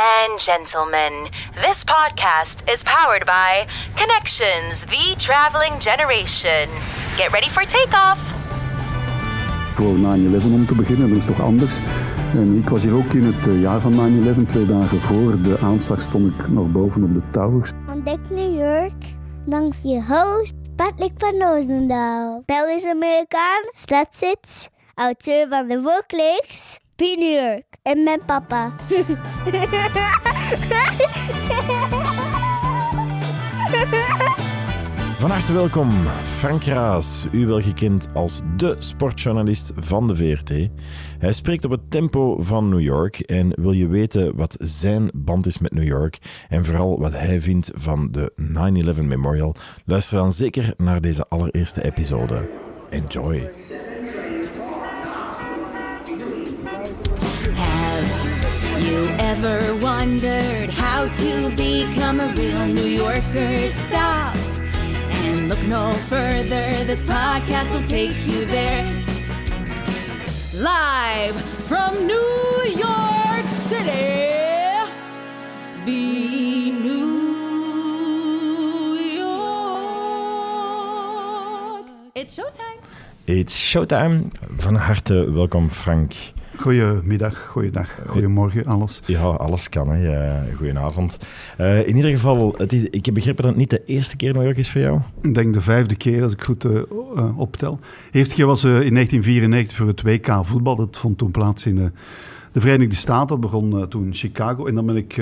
and gentlemen, this podcast is powered by Connections, the traveling generation. Get ready for takeoff. Voor 9-11 om te beginnen, dat is toch anders. En ik was hier ook in het eh, jaar van 9-11, twee dagen voor de aanslag stond ik nog boven op de towers. Ontdek New York langs je host Patrick van Roosendaal. Belgisch-Amerikaan, stadszits, auteur van de boekleeks P New York en mijn papa. Van harte welkom, Frank Raas, u wel gekend als de sportjournalist van de VRT. Hij spreekt op het tempo van New York en wil je weten wat zijn band is met New York en vooral wat hij vindt van de 9-11 Memorial, luister dan zeker naar deze allereerste episode. Enjoy! Ever wondered how to become a real New Yorker? Stop and look no further. This podcast will take you there. Live from New York City, be New York. It's showtime. It's showtime. Van harte welkom, Frank. Goedemiddag, goeiedag, goedemorgen, alles. Ja, alles kan. Hè. Ja, goedenavond. Eh, in ieder geval, het is, ik heb begrepen dat het niet de eerste keer New York is voor jou. Ik denk de vijfde keer, als ik goed eh, eh, optel. De eerste keer was in 1994 voor het WK voetbal. Dat vond toen plaats in de Verenigde Staten. Dat begon toen in Chicago. En dan ben ik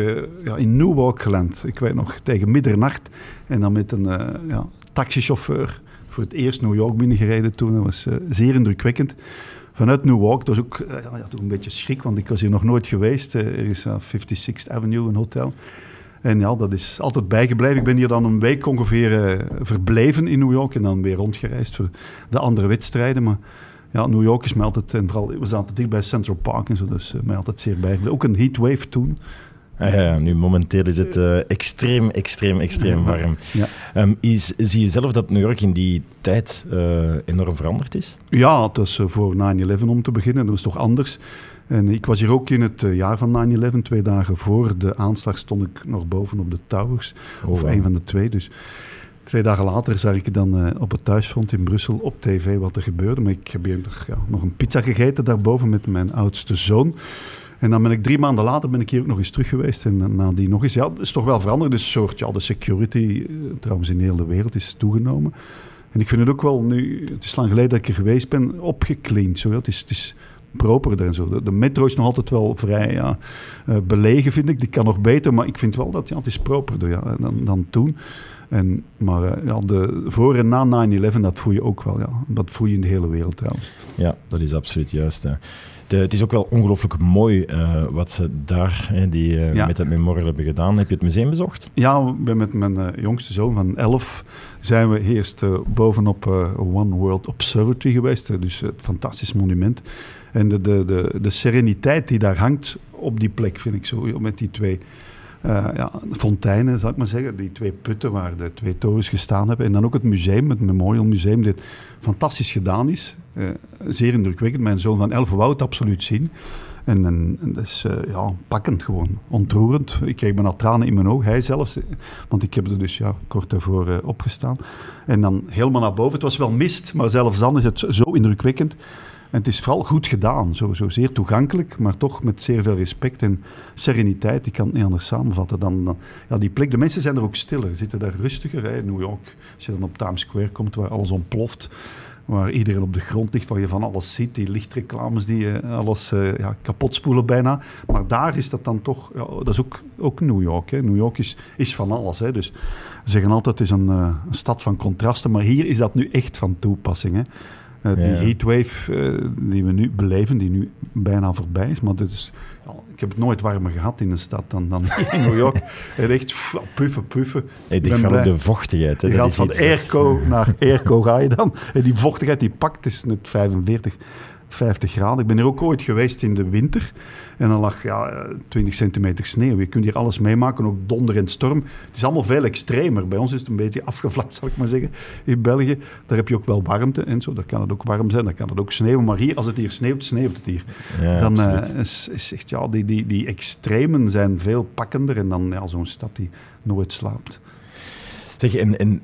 ja, in Newark geland. Ik weet nog, tegen middernacht. En dan met een ja, taxichauffeur voor het eerst New York binnengereden toen. Dat was zeer indrukwekkend. Vanuit Newark, dat was ook eh, toch een beetje schrik, want ik was hier nog nooit geweest. Er is uh, 56th Avenue, een hotel. En ja, dat is altijd bijgebleven. Ik ben hier dan een week ongeveer eh, verbleven in New York en dan weer rondgereisd voor de andere wedstrijden. Maar ja, New York is mij altijd, en vooral, we zaten dicht bij Central Park en zo, dus eh, mij altijd zeer bijgebleven. Ook een heatwave toen. Ah, ja, nu momenteel is het eh, extreem, extreem, extreem warm. Ja. Ehm, is, zie je zelf dat New York in die tijd eh, enorm veranderd is? Ja, het was eh, voor 9-11 om te beginnen, dat was toch anders. En ik was hier ook in het jaar van 9-11, twee dagen voor de aanslag stond ik nog boven op de towers. Oh, of een van de twee, dus... Twee dagen later zag ik dan op het thuisfront in Brussel op tv wat er gebeurde. Maar ik heb hier ja, nog een pizza gegeten daarboven met mijn oudste zoon. En dan ben ik drie maanden later ben ik hier ook nog eens terug geweest. En eh, nadien nog eens. Ja, het is toch wel veranderd. Dus soort, ja, de security, eh, trouwens in heel de wereld, is toegenomen. En ik vind het ook wel nu, het is lang geleden dat ik er geweest ben, ja. het, is, is properder en zo. De, metro is nog altijd wel vrij ja, eh, belegen, vind ik. Die kan nog beter, maar ik vind wel dat ja, het is properder ja, dan, dan toen. En, maar ja, de voor en na 9-11, dat voel je ook wel. Ja. Dat voel je in de hele wereld trouwens. Ja, dat is absoluut juist. hè. De, het is ook wel ongelooflijk mooi eh, wat ze daar hè, die, eh, Ja. met het memorial hebben gedaan. Heb je het museum bezocht? Ja, met mijn eh, jongste zoon van 11 zijn we eerst bovenop One World Observatory geweest. dus het fantastisch monument. En de, de, de, de sereniteit die daar hangt op die plek vind ik zo. Met die twee eh, ja, fonteinen, zal ik maar zeggen. Die twee putten waar de twee torens gestaan hebben. En dan ook het museum, het Memorial Museum, dit fantastisch gedaan is. Eh, zeer indrukwekkend. Mijn zoon van 11 wou het absoluut zien. En, en, dat is eh, ja, pakkend gewoon, ontroerend. Ik kreeg bijna tranen in mijn ogen, hij zelfs. Want ik heb er dus ja, kort daarvoor eh, opgestaan. En dan helemaal naar boven. Het was wel mist, maar zelfs dan is het zo indrukwekkend. En het is vooral goed gedaan, zo, zeer toegankelijk, maar toch met zeer veel respect en sereniteit. Ik kan het niet anders samenvatten dan, dan ja, die plek. De mensen zijn er ook stiller, zitten daar rustiger. Hè. In New York, als je dan op Times Square komt, waar alles ontploft, waar iedereen op de grond ligt, waar je van alles ziet, die lichtreclames die eh, alles eh, ja, kapot spoelen bijna. Maar daar is dat dan toch, dat is ook, ook New York. Hè. New York is, is van alles. Hè. Dus ze zeggen altijd, het is een, eh, een stad van contrasten, maar hier is dat nu echt van toepassing. Hè. Eh, die Ja. heatwave eh, die we nu beleven, die nu bijna voorbij is. Maar dit is, ik heb het nooit warmer gehad in een stad dan, dan in New York. Het echt puffen, puffen. Van ook blij. de vochtigheid. Hè. Je gaat van airco naar airco ga je dan. En die vochtigheid die pakt is net 45. 50 graden. Ik ben er ook ooit geweest in de winter. En dan lag ja, eh, 20 centimeter sneeuw. Je kunt hier alles meemaken, ook donder en storm. Het is allemaal veel extremer. Bij ons is het een beetje afgevlakt, zal ik maar zeggen, in België. Daar heb je ook wel warmte en zo. Daar kan het ook warm zijn, daar kan het ook sneeuwen. Maar hier, als het hier sneeuwt, sneeuwt het hier. Ja, dan absoluut. is, is echt, ja, die, die, die extremen zijn veel pakkender. En dan ja, zo'n stad die nooit slaapt. Zeg, en, en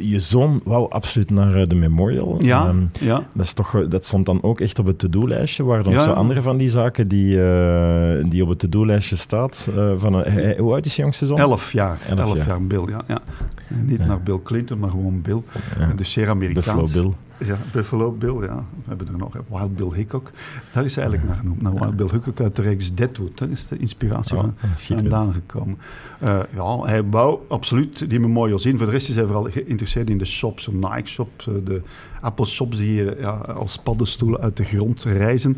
je zoon wou absoluut naar eh, de Memorial. Ja, Ehm, ja. dat, is toch, eh, dat stond dan ook echt op het to-do-lijstje. Nog Ja, zo andere van die zaken die, eh, die op het to-do-lijstje staat? eh, van, hoe oud is je jongste zoon? Elf jaar. Elf jaar. Bill, ja. ja. Niet naar Bill Clinton, maar gewoon Bill. Dus zeer Amerikaans. Buffalo Bill. Ja, Buffalo Bill, ja. We hebben er nog, Wild Bill Hickok. Daar is hij eigenlijk naar genoemd. Naar Wild Bill Hickok uit de reeks Deadwood. Daar is de inspiratie Oh, van vandaan gekomen. Eh, ja, hij wou absoluut die memorial zien. Voor de rest is hij vooral geïnteresseerd in de shops. Een Nike-shop, eh, de Apple-shops die hier ja, als paddenstoelen uit de grond reizen.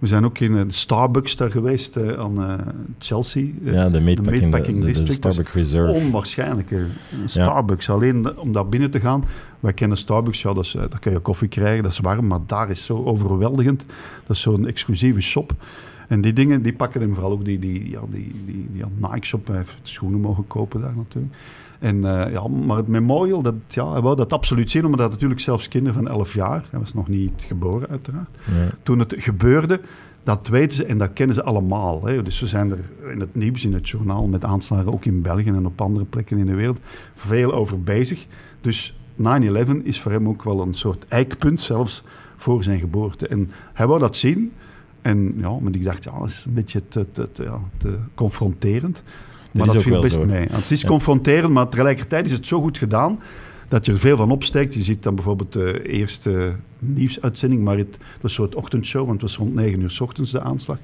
We zijn ook in eh, de Starbucks daar geweest eh, aan eh, Chelsea. eh, Ja, de meatpacking, meatpacking de, is Starbucks Reserve. Onwaarschijnlijk. Een Starbucks, alleen om daar binnen te gaan. Wij kennen Starbucks, ja, dat is, eh, daar kan je koffie krijgen, dat is warm, maar daar is zo overweldigend. Dat is zo'n exclusieve shop. En die dingen, die pakken hem vooral ook, die, die, ja, die, die, die Nike-shop, hij heeft schoenen mogen kopen daar natuurlijk. En, eh, ja, maar het memorial, dat, ja, hij wou dat absoluut zien, omdat natuurlijk zelfs kinderen van 11 jaar, hij was nog niet geboren uiteraard, toen het gebeurde, dat weten ze en dat kennen ze allemaal. Hè. Dus ze zijn er in het nieuws, in het journaal, met aanslagen ook in België en op andere plekken in de wereld, veel over bezig. Dus 9-11 is voor hem ook wel een soort eikpunt, zelfs voor zijn geboorte. En hij wou dat zien. En ja, maar ik dacht, ja, dat is een beetje te, te, te, ja, te confronterend. Maar dat ook viel best zo. mee. Het is confronterend, maar tegelijkertijd is het zo goed gedaan dat je er veel van opsteekt. Je ziet dan bijvoorbeeld de eerste nieuwsuitzending, maar het was een soort ochtendshow, want het was rond 9 uur s ochtends de aanslag.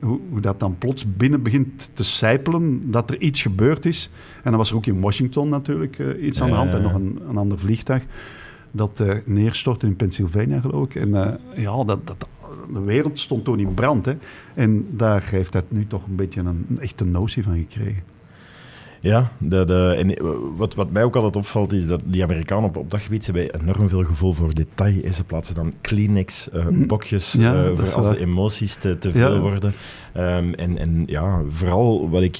Hoe, hoe dat dan plots binnen begint te sijpelen, dat er iets gebeurd is. En dan was er ook in Washington natuurlijk eh, iets aan de hand en nog een, een ander vliegtuig dat eh, neerstortte in Pennsylvania, geloof ik. En eh, ja, dat, dat, de wereld stond toen in brand. Hè. En daar heeft hij nu toch een beetje een, echte notie van gekregen. Ja, de, de, en eh, wat, wat mij ook altijd opvalt is dat die Amerikanen op, op dat gebied ze hebben enorm veel gevoel voor detail. En ze plaatsen dan Kleenex-bokjes Ja, dat voor is als de emoties te, te Ja. veel worden. Ehm, en, en ja, vooral wat ik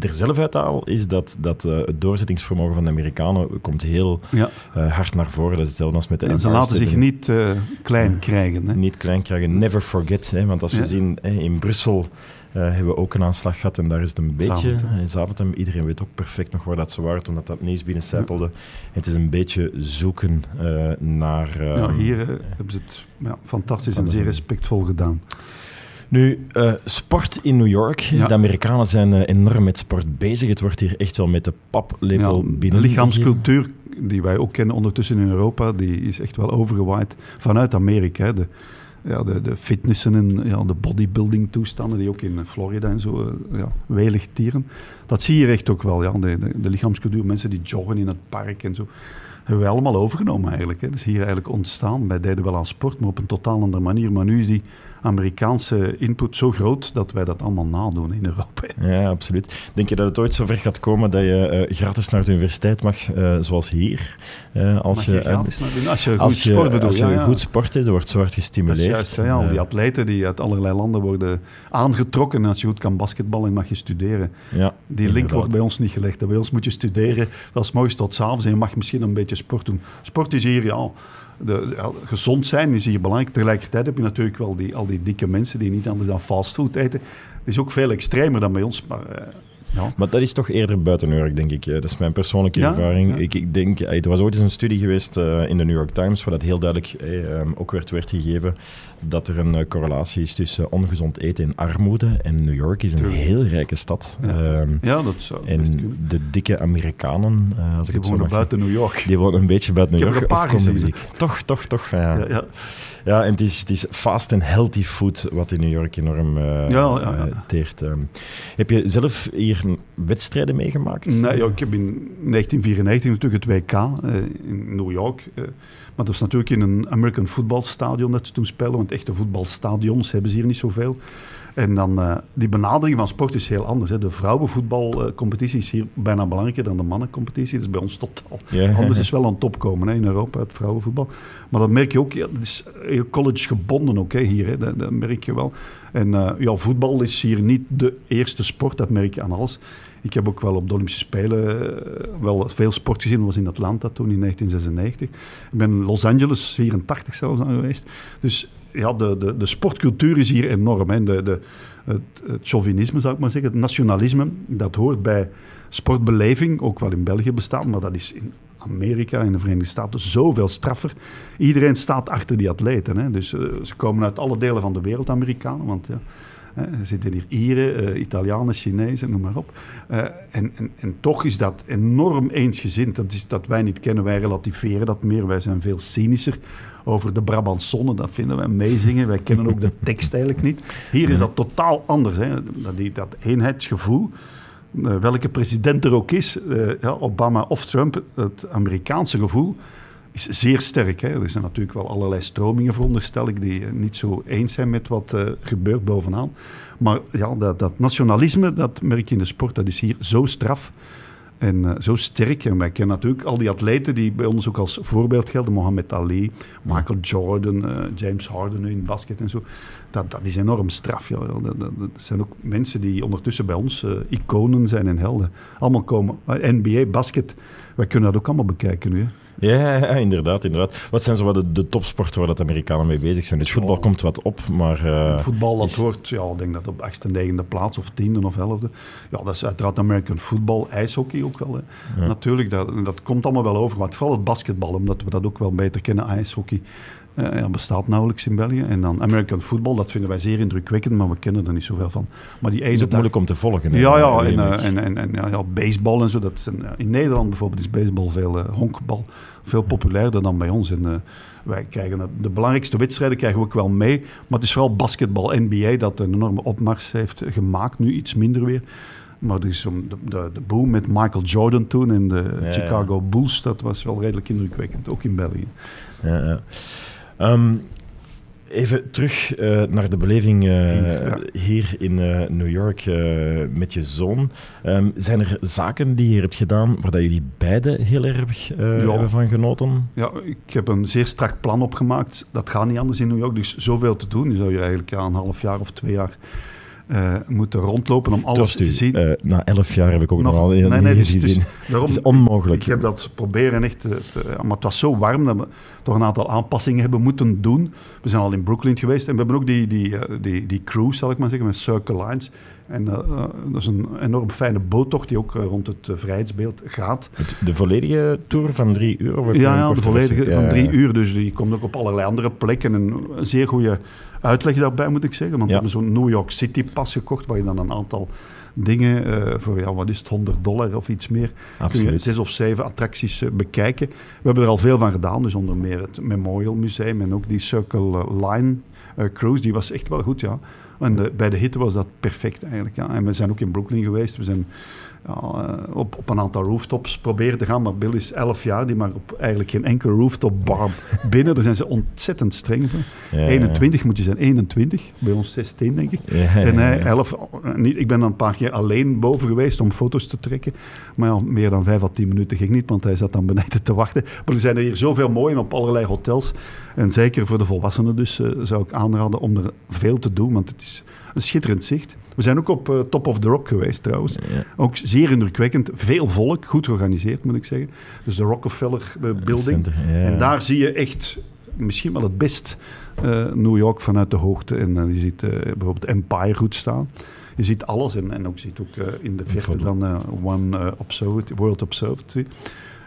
er zelf uit haal, is dat, dat eh, het doorzettingsvermogen van de Amerikanen komt heel Ja. eh, hard naar voren. Dat is hetzelfde als met de En ze laten zich niet eh, klein krijgen. Hè. niet klein krijgen. Never forget. Hè, want als we Ja. zien, in Brussel eh, hebben we ook een aanslag gehad en daar is het een beetje... Zaventem. iedereen weet ook perfect nog waar dat ze waren toen dat, nieuws binnencijpelde. Het is een beetje zoeken eh, naar... eh, Ja, hier eh, hebben ze het ja, fantastisch en zeer respectvol gedaan. Nu, eh, sport in New York. Ja. De Amerikanen zijn eh, enorm met sport bezig. Het wordt hier echt wel met de paplepel Ja, de binnen. lichaamscultuur, die wij ook kennen ondertussen in Europa, die is echt wel overgewaaid vanuit Amerika. De, ja, de, de fitnessen en ja, de bodybuilding toestanden, die ook in Florida en zo eh, ja, welig tieren. Dat zie je echt ook wel, ja. De, de, de lichaamscultuur, mensen die joggen in het park en zo. Hebben wij allemaal overgenomen eigenlijk. Hè. Dat is hier eigenlijk ontstaan. Wij deden wel aan sport, maar op een totaal andere manier. Maar nu is die Amerikaanse input zo groot dat wij dat allemaal nadoen in Europa. Ja, absoluut. Denk je dat het ooit zover gaat komen dat je eh, gratis naar de universiteit mag, eh, zoals hier? Eh, als je, je gratis naar doen? Als je goed als je, sport bedoelt, als je ja, ja. goed sport is, wordt zo hard gestimuleerd. juist, ja, al die atleten die uit allerlei landen worden aangetrokken. En als je goed kan basketballen, mag je studeren. ja, Die link inderdaad. wordt bij ons niet gelegd. Bij ons moet je studeren, dat is morgens tot 's avonds. En je mag misschien een beetje sport doen. Sport is hier, ja, gezond zijn is hier belangrijk. Tegelijkertijd heb je natuurlijk wel die, al die dikke mensen die niet anders dan fastfood eten. Het is ook veel extremer dan bij ons. Maar eh, ja, Maar dat is toch eerder buiten New York, denk ik. Dat is mijn persoonlijke Ja, ervaring. ja. Ik, ik denk, eh, er was ooit eens een studie geweest eh, in de New York Times, waar dat heel duidelijk eh, ehm, ook werd, werd gegeven dat er een correlatie is tussen ongezond eten en armoede. En New York is een Tuurlijk. heel rijke stad. Ja. Ehm, ja, dat zou en de dikke Amerikanen, eh, als ik het zo wonen buiten New York. die wonen een beetje buiten New York. een paar. Toch, toch, toch. Ja, Ja, ja. Ja, en het is, het is fast en healthy food wat in New York enorm Ja, ja, ja. eh, teert. ehm. Heb je zelf hier wedstrijden meegemaakt? Nee, ja, ik heb in 1994 natuurlijk het WK eh, in New York. maar dat is natuurlijk in een American voetbalstadion dat ze toen spelen. Want echte voetbalstadions hebben ze hier niet zoveel. En dan, eh, die benadering van sport is heel anders. Hè. De vrouwenvoetbalcompetitie is hier bijna belangrijker dan de mannencompetitie. Dat is bij ons totaal anders. is wel aan top komen hè, in Europa, het vrouwenvoetbal. Maar dat merk je ook, ja, het is heel college gebonden ook hè, hier. Hè. Dat, dat merk je wel. En eh, ja, voetbal is hier niet de eerste sport, dat merk je aan alles. Ik heb ook wel op de Olympische Spelen eh, wel veel sport gezien. Dat was in Atlanta toen in 1996. Ik ben in Los Angeles 84 zelfs aan geweest. Dus ja, de, de, de sportcultuur is hier enorm. Hè. De, de, het, het chauvinisme zou ik maar zeggen, het nationalisme, dat hoort bij sportbeleving, ook wel in België bestaat, maar dat is in Amerika en de Verenigde Staten zoveel straffer. Iedereen staat achter die atleten. Hè. Dus eh, ze komen uit alle delen van de wereld, Amerikanen, want ja, er zitten hier Ieren, eh, Italianen, Chinezen, noem maar op. Eh, en, en, en toch is dat enorm eensgezind. Dat is dat wij niet kennen, wij relativeren dat meer. Wij zijn veel cynischer over de Brabantsonne, dat vinden wij meezingen. Wij kennen ook de tekst eigenlijk niet. Hier is dat totaal anders. Hè. Dat, die, dat eenheidsgevoel, eh, welke president er ook is, eh, Obama of Trump, het Amerikaanse gevoel is zeer sterk. Hè. Er zijn natuurlijk wel allerlei stromingen, veronderstel ik, die eh, niet zo eens zijn met wat eh, gebeurt bovenaan. Maar ja, dat, dat nationalisme, dat merk je in de sport, dat is hier zo straf. En eh, zo sterk. En wij kennen natuurlijk al die atleten die bij ons ook als voorbeeld gelden. Mohammed Ali, Michael Jordan, James Harden nu in basket en zo. Dat, dat is enorm straf. Ja. Dat, zijn ook mensen die ondertussen bij ons iconen zijn en helden. Allemaal komen. NBA, basket, wij kunnen dat ook allemaal bekijken nu. Hè. Ja, inderdaad, inderdaad. Wat zijn zo wat de, de topsporten waar dat de Amerikanen mee bezig zijn? Dus voetbal komt wat op, maar... eh, Voetbal, dat is- hoort, ja, ik denk dat op achtste, negende plaats of tiende of elfde. Ja, dat is uiteraard American football, ijshockey ook wel. Hè. Natuurlijk, dat, dat komt allemaal wel over. Maar vooral het basketbal, omdat we dat ook wel beter kennen. IJshockey ja, bestaat nauwelijks in België. En dan American football, dat vinden wij zeer indrukwekkend, maar we kennen er niet zoveel van. Maar die is dag- moeilijk om te volgen. hè, ja, ja, en, eh, en, en, en ja, ja, baseball en zo. Dat zijn, ja, in Nederland bijvoorbeeld is baseball veel, eh, honkbal veel populairder dan bij ons. En, eh, wij krijgen het- de belangrijkste wedstrijden krijgen we ook wel mee. Maar het is vooral basketbal, NBA, dat een enorme opmars heeft gemaakt. Nu iets minder weer. Maar er is de, de, de boom met Michael Jordan toen en de Ja, ja. Chicago Bulls, dat was wel redelijk indrukwekkend, ook in België. Ja, ja. Ehm, even terug eh, naar de beleving eh, Ja. hier in eh, New York met je zoon. Ehm, zijn er zaken die je hier hebt gedaan waar dat jullie beiden heel erg eh, hebben van genoten? Ja, ik heb een zeer strak plan opgemaakt. Dat gaat niet anders in New York. Dus zoveel te doen. Je zou je eigenlijk ja, een half jaar of twee jaar eh, moeten rondlopen om alles te zien. eh, na elf jaar heb ik ook nog, al nee, dus- gezien. dus daarom- het is onmogelijk. Ik heb dat proberen echt te, maar het was zo warm dat we toch een aantal aanpassingen hebben moeten doen. We zijn al in Brooklyn geweest en we hebben ook die, die, eh, die, die cruise, zal ik maar zeggen, met Circle Lines. En eh, dat is een enorm fijne boottocht die ook eh, rond het eh, vrijheidsbeeld gaat. Het- de volledige tour van drie uur? Of Ja, ja de volledige van drie uur. Dus die komt ook op allerlei andere plekken. En een zeer goede uitleg daarbij, moet ik zeggen. Want Ja. we hebben zo'n New York City pas gekocht, waar je dan een aantal dingen eh, voor, ja, wat is het, 100 dollar of iets meer, kun je Absoluut. zes of zeven attracties bekijken. We hebben er al veel van gedaan, dus onder meer het Memorial Museum en ook die Circle Line Cruise, die was echt wel goed, ja. En bij de hitte was dat perfect eigenlijk, ja. En we zijn ook in Brooklyn geweest, we zijn ja, eh, op, op een aantal rooftops proberen te gaan, maar Bill is 11 jaar, die mag op eigenlijk geen enkele rooftop bar binnen. Daar zijn ze ontzettend streng voor. Ja, ja. 21 moet je zijn, 21. Bij ons 16, denk ik. En hij, ja. 11, eh, niet, ik ben dan een paar keer alleen boven geweest om foto's te trekken. Maar ja, meer dan 5 à 10 minuten ging niet, want hij zat dan beneden te wachten. Maar er zijn er hier zoveel mooie op allerlei hotels. En zeker voor de volwassenen dus eh, zou ik aanraden om er veel te doen, want het is een schitterend zicht. We zijn ook op eh, Top of the Rock geweest trouwens. Ja. Ook zeer indrukwekkend. Veel volk, goed georganiseerd moet ik zeggen. Dus de Rockefeller eh, Building. Center, ja. En daar zie je echt misschien wel het best eh, New York vanuit de hoogte. En je ziet bijvoorbeeld Empire goed staan. Je ziet alles en, en ook, je ziet ook in de verte dan One Observatory, World Observatory.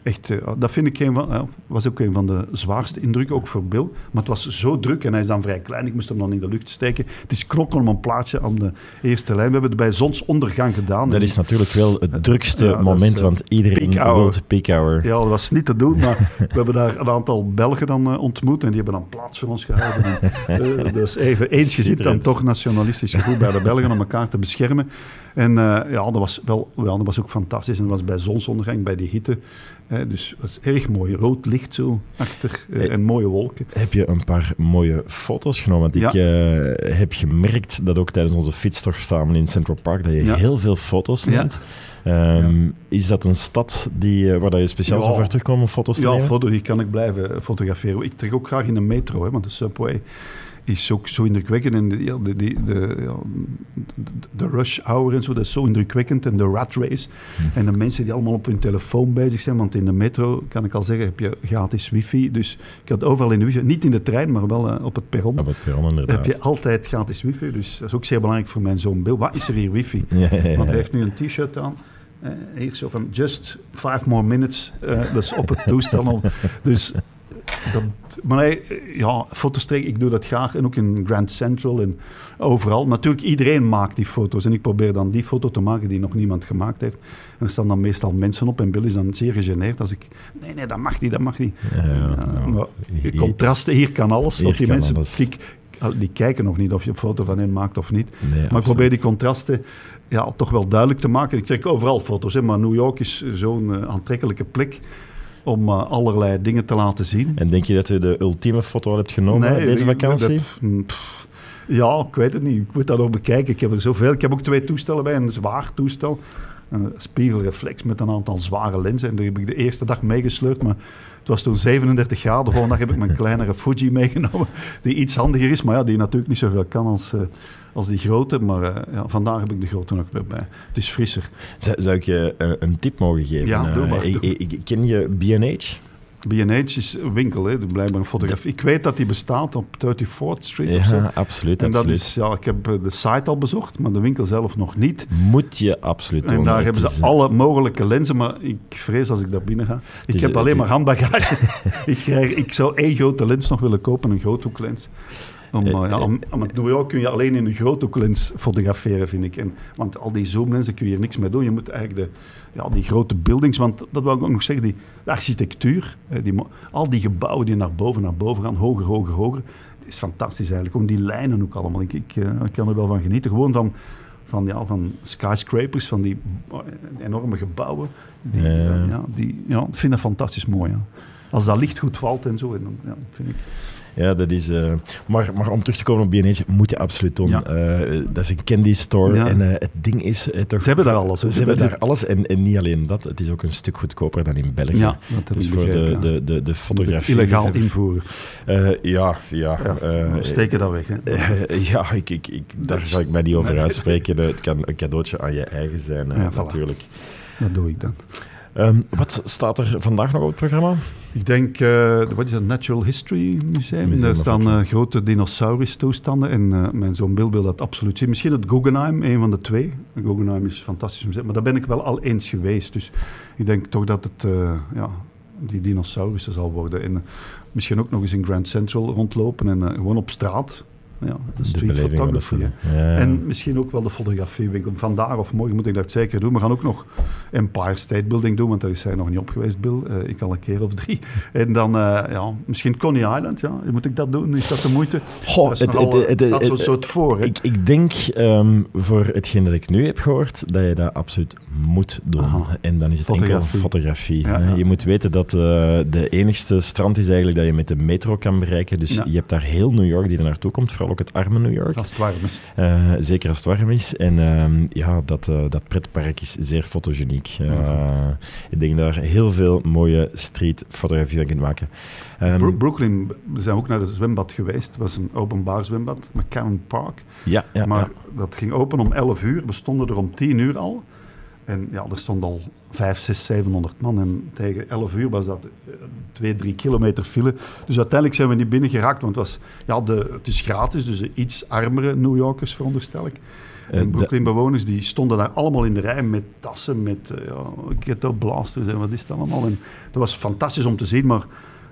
Echt, eh, dat vind ik een van, eh, was ook een van de zwaarste indrukken, ook voor Bill. Maar het was zo druk en hij is dan vrij klein. Ik moest hem dan in de lucht steken. Het is knokken om een plaatje aan de eerste lijn. We hebben het bij zonsondergang gedaan. Dat is natuurlijk wel het drukste Ja, dat is, moment, eh, want iedereen peak hour. wil peak hour. Ja, dat was niet te doen, maar we hebben daar een aantal Belgen dan eh, ontmoet en die hebben dan plaats voor ons gehouden. En, eh, dus even eens je zit dan toch nationalistisch gevoel bij de Belgen om elkaar te beschermen. En eh, ja, dat was, wel, ja, dat was ook fantastisch. En dat was bij zonsondergang, bij die hitte. Hè, dus dat is erg mooi. Rood licht zo achter eh, Eh, en mooie wolken. Heb je een paar mooie foto's genomen? Want ik eh, heb gemerkt dat ook tijdens onze fietstocht samen in Central Park dat je Ja. heel veel foto's Ja. neemt. Ehm, Is dat een stad die, waar dat je speciaal Ja. zo voor terugkomt om foto's te Ja, nemen? foto, die kan ik blijven fotograferen. Ik trek ook graag in de metro, hè, want de subway is ook zo indrukwekkend. En de, ja, de, de, de, rush hour en zo, dat is zo indrukwekkend. En de rat race. Hm. En de mensen die allemaal op hun telefoon bezig zijn. Want in de metro, kan ik al zeggen, heb je gratis wifi. Dus ik had overal in de wifi. Niet in de trein, maar wel eh, op het perron. Op het perron, inderdaad. heb je altijd gratis wifi. Dus dat is ook zeer belangrijk voor mijn zoon Bill. Wat is er hier wifi? Ja, ja, ja. Want hij heeft nu een t-shirt aan. Eh, hier zo van, just five more minutes. Eh, dat is op het toestel al. Dus, dat, maar hij, ja, foto's trekken, ik doe dat graag. En ook in Grand Central en overal. Natuurlijk, iedereen maakt die foto's. En ik probeer dan die foto te maken die nog niemand gemaakt heeft. En er staan dan meestal mensen op. En Bill is dan zeer gegeneerd als ik... Nee, nee, dat mag niet, dat mag niet. Ja, ja, nou, maar contrasten, hier kan alles. Want die mensen. Die, kijken nog niet of je een foto van hen maakt of niet. Nee, Maar ik probeer die contrasten ja, toch wel duidelijk te maken. Ik trek overal foto's, hè, maar New York is zo'n eh, aantrekkelijke plek om eh, allerlei dingen te laten zien. En denk je dat je de ultieme foto al hebt genomen deze vakantie? dat- mm, pff, ja, ik weet het niet. Ik moet dat nog bekijken. Ik heb er zoveel. Ik heb ook twee toestellen bij. Een zwaar toestel. Een spiegelreflex met een aantal zware lenzen. En daar heb ik de eerste dag meegesleurd. Maar het was toen 37 graden. De volgende dag heb ik mijn kleinere Fuji meegenomen. Die iets handiger is. Maar ja, die natuurlijk niet zoveel kan als, eh, als die grote. Maar eh, ja, vandaag heb ik de grote nog weer bij. Het is frisser. Zou, zou ik je eh, een tip mogen geven? Ja, doe maar. ik- ken je B&H? B&H is een winkel, hè, blijkbaar een fotografie. Ik weet dat die bestaat op 34th Street of zo. Ja, absoluut. En dat absoluut. is, ja, ik heb eh, de site al bezocht, maar de winkel zelf nog niet. Moet je absoluut doen. En daar hebben ze alle mogelijke lenzen, maar ik vrees als ik daar binnen ga. Ik is- heb alleen maar handbagage. ik, krijg, ik zou één grote lens nog willen kopen, een groothoeklens. Om, Eh, eh, ja, om, om het New York kun je alleen in een groothoeklens fotograferen, vind ik. En, want al die zoomlenzen kun je hier niks mee doen. Je moet eigenlijk de, ja, die grote buildings, want dat wil ik ook nog zeggen, die, de architectuur, eh, die, al die gebouwen die naar boven, naar boven gaan, hoger, hoger, hoger. Is fantastisch eigenlijk. Om die lijnen ook allemaal. Ik, ik, ik kan er wel van genieten. Gewoon van, van, ja, van skyscrapers, van die eh, enorme gebouwen. Die, Ja. ja, ja, die, ja, ik vind dat fantastisch mooi. Ja. Als dat licht goed valt en zo, en dan, ja, vind ik. Ja, dat is... eh, maar, maar om terug te komen op B&H, moet je absoluut doen. Ja. Eh, dat is een candy store. Ja. En eh, het ding is... toch, Ze hebben daar alles. Ze hebben daar alles. En, en niet alleen dat, het is ook een stuk goedkoper dan in België. Ja, dat dus voor de, begrepen, de, de, de fotografie... Illegaal invoeren. Ja, ja. Steken dat weg. Hè. ja, ik, ik, ik, daar zal ik mij niet over uitspreken. Het kan een cadeautje aan je eigen zijn, voilà. natuurlijk. Dat doe ik dan. Ehm, wat staat er vandaag nog op het programma? Ik denk, eh, wat is dat, Natural History Museum. Museum Daar staan eh, grote dinosaurus-toestanden. En eh, mijn zoon Bill wil dat absoluut zien. Misschien het Guggenheim, een van de twee. Guggenheim is een fantastisch museum. Maar daar ben ik wel al eens geweest. Dus ik denk toch dat het ja, die dinosaurussen zal worden. En misschien ook nog eens in Grand Central rondlopen. En gewoon op straat. Ja, de street photography. Ja. En misschien ook wel de fotografiewinkel. Vandaag of morgen moet ik dat zeker doen. We gaan ook nog Empire State Building doen, want daar is hij nog niet op geweest, Bill. Eh, ik al een keer of drie. En dan eh, ja, misschien Coney Island. Ja. Moet ik dat doen? Is dat de moeite? Goh, Dat is het- eh, het- het- soort voor. hè. Ik, ik denk ehm, voor hetgeen dat ik nu heb gehoord, dat je dat absoluut moet doen. Aha. En dan is het enkel Fotografie. fotografie. Ja, hè. ja. Je moet weten dat eh, de enigste strand is eigenlijk dat je met de metro kan bereiken. Dus je hebt daar heel New York die er naartoe komt, vooral ook het arme New York. Als het warm is. Eh, zeker als het warm is. En ehm, ja, dat, eh, dat pretpark is zeer fotogeniek. Eh, Ja. Ik denk dat er heel veel mooie streetfotografie van kunt maken. Bro- Brooklyn, we zijn ook naar het zwembad geweest. Het was een openbaar zwembad, McCarran Park. ja, ja, maar ja. dat ging open om 11 uur. We stonden er om 10 uur al. En ja, er stond al 5, 6, 700 man. En tegen 11 uur was dat 2, 3 kilometer file. Dus uiteindelijk zijn we niet binnen geraakt. Want het, was, ja, de, het is gratis, dus de iets armere New Yorkers veronderstel ik. Eh, En Brooklyn-bewoners die stonden daar allemaal in de rij met tassen, met uh, ja, blasters en wat is dat allemaal. En dat was fantastisch om te zien, maar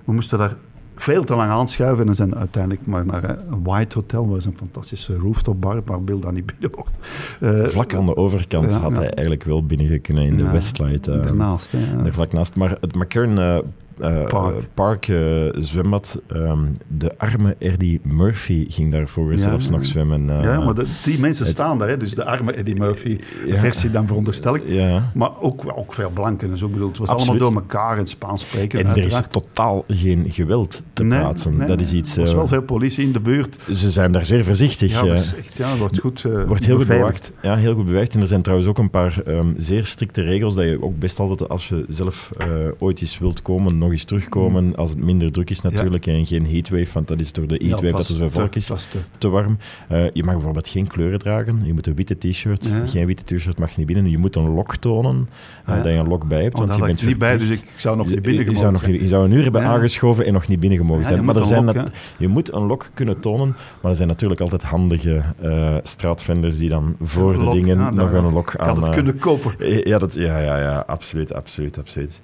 we moesten daar veel te lang aanschuiven en zijn uiteindelijk maar naar eh, een White Hotel, dat was een fantastische rooftop bar waar Bill dan niet binnen mocht. Eh, Vlak aan de overkant Ja, had ja. hij eigenlijk wel binnen kunnen in de Westlight. eh, Daarnaast. Daar vlak naast. Maar het eh, Park. Park eh, zwembad. Ehm, de arme Eddie Murphy ging daar Ja. zelfs nog zwemmen. eh, ja, maar de- die mensen staan daar, hè, dus de arme Eddie Murphy Ja. versie dan veronderstel ik. ja. Maar ook, ook veel blanken en zo. Ik bedoel, het was Absoluut. allemaal door elkaar in Spaans spreken. En er is uiteraard. totaal geen geweld te Nee, plaatsen. nee, dat is iets... Er was eh, wel veel politie in de buurt. ze zijn daar zeer voorzichtig. Ja, eh. dat is echt, ja, wordt goed eh, Wordt heel goed bewaakt. Ja, heel goed bewaakt. En er zijn trouwens ook een paar ehm, zeer strikte regels dat je ook best altijd, als je zelf eh, ooit eens wilt komen, nog eens terugkomen, als het minder druk is natuurlijk, en geen heatwave, want dat is door de Ja, heatwave dat er zo volk is, pas te- te warm. Eh, je mag bijvoorbeeld geen kleuren dragen. Je moet een witte t-shirt. Ja. Geen witte t-shirt mag je niet binnen. Je moet een lok tonen, eh, dat je een lok bij hebt, Oh, want je bent niet bij, dus ik zou nog Je- niet binnen je, zou gemogen nog niet, je zou een uur hebben aangeschoven en nog niet binnen gemogen zijn. je Maar moet er een zijn lok, nat- je moet een lok kunnen tonen, maar er zijn natuurlijk altijd handige eh, straatvenders die dan voor Een de lok, dingen nog een lok aan... het kunnen kopen. ja, dat, ja, ja, ja, absoluut, absoluut, absoluut.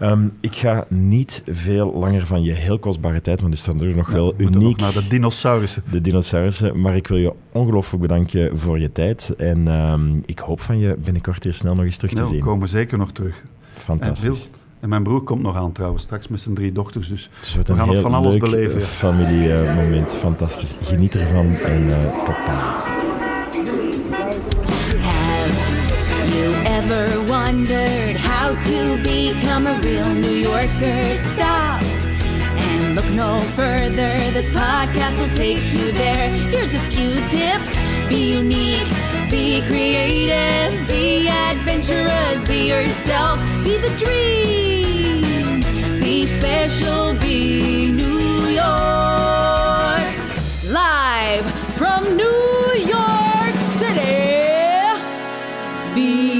Ehm, ik ga niet veel langer van je heel kostbare tijd, want er staan er nog wel We uniek nog naar de dinosaurussen. de dinosaurussen. Maar ik wil je ongelooflijk bedanken voor je tijd. En ehm, ik hoop van je binnenkort hier snel nog eens terug te we zien. komen zeker nog terug. Fantastisch. En mijn broer komt nog aan trouwens, straks met zijn drie dochters. Dus Dus het we gaan nog van alles beleven. eh, familiemoment. Fantastisch. Geniet ervan en eh, tot dan. Wondered how to become a real New Yorker? Stop and look no further. This podcast will take you there. Here's a few tips be unique, be creative, be adventurous, be yourself, be the dream, be special, be New York. Live from New York City. Be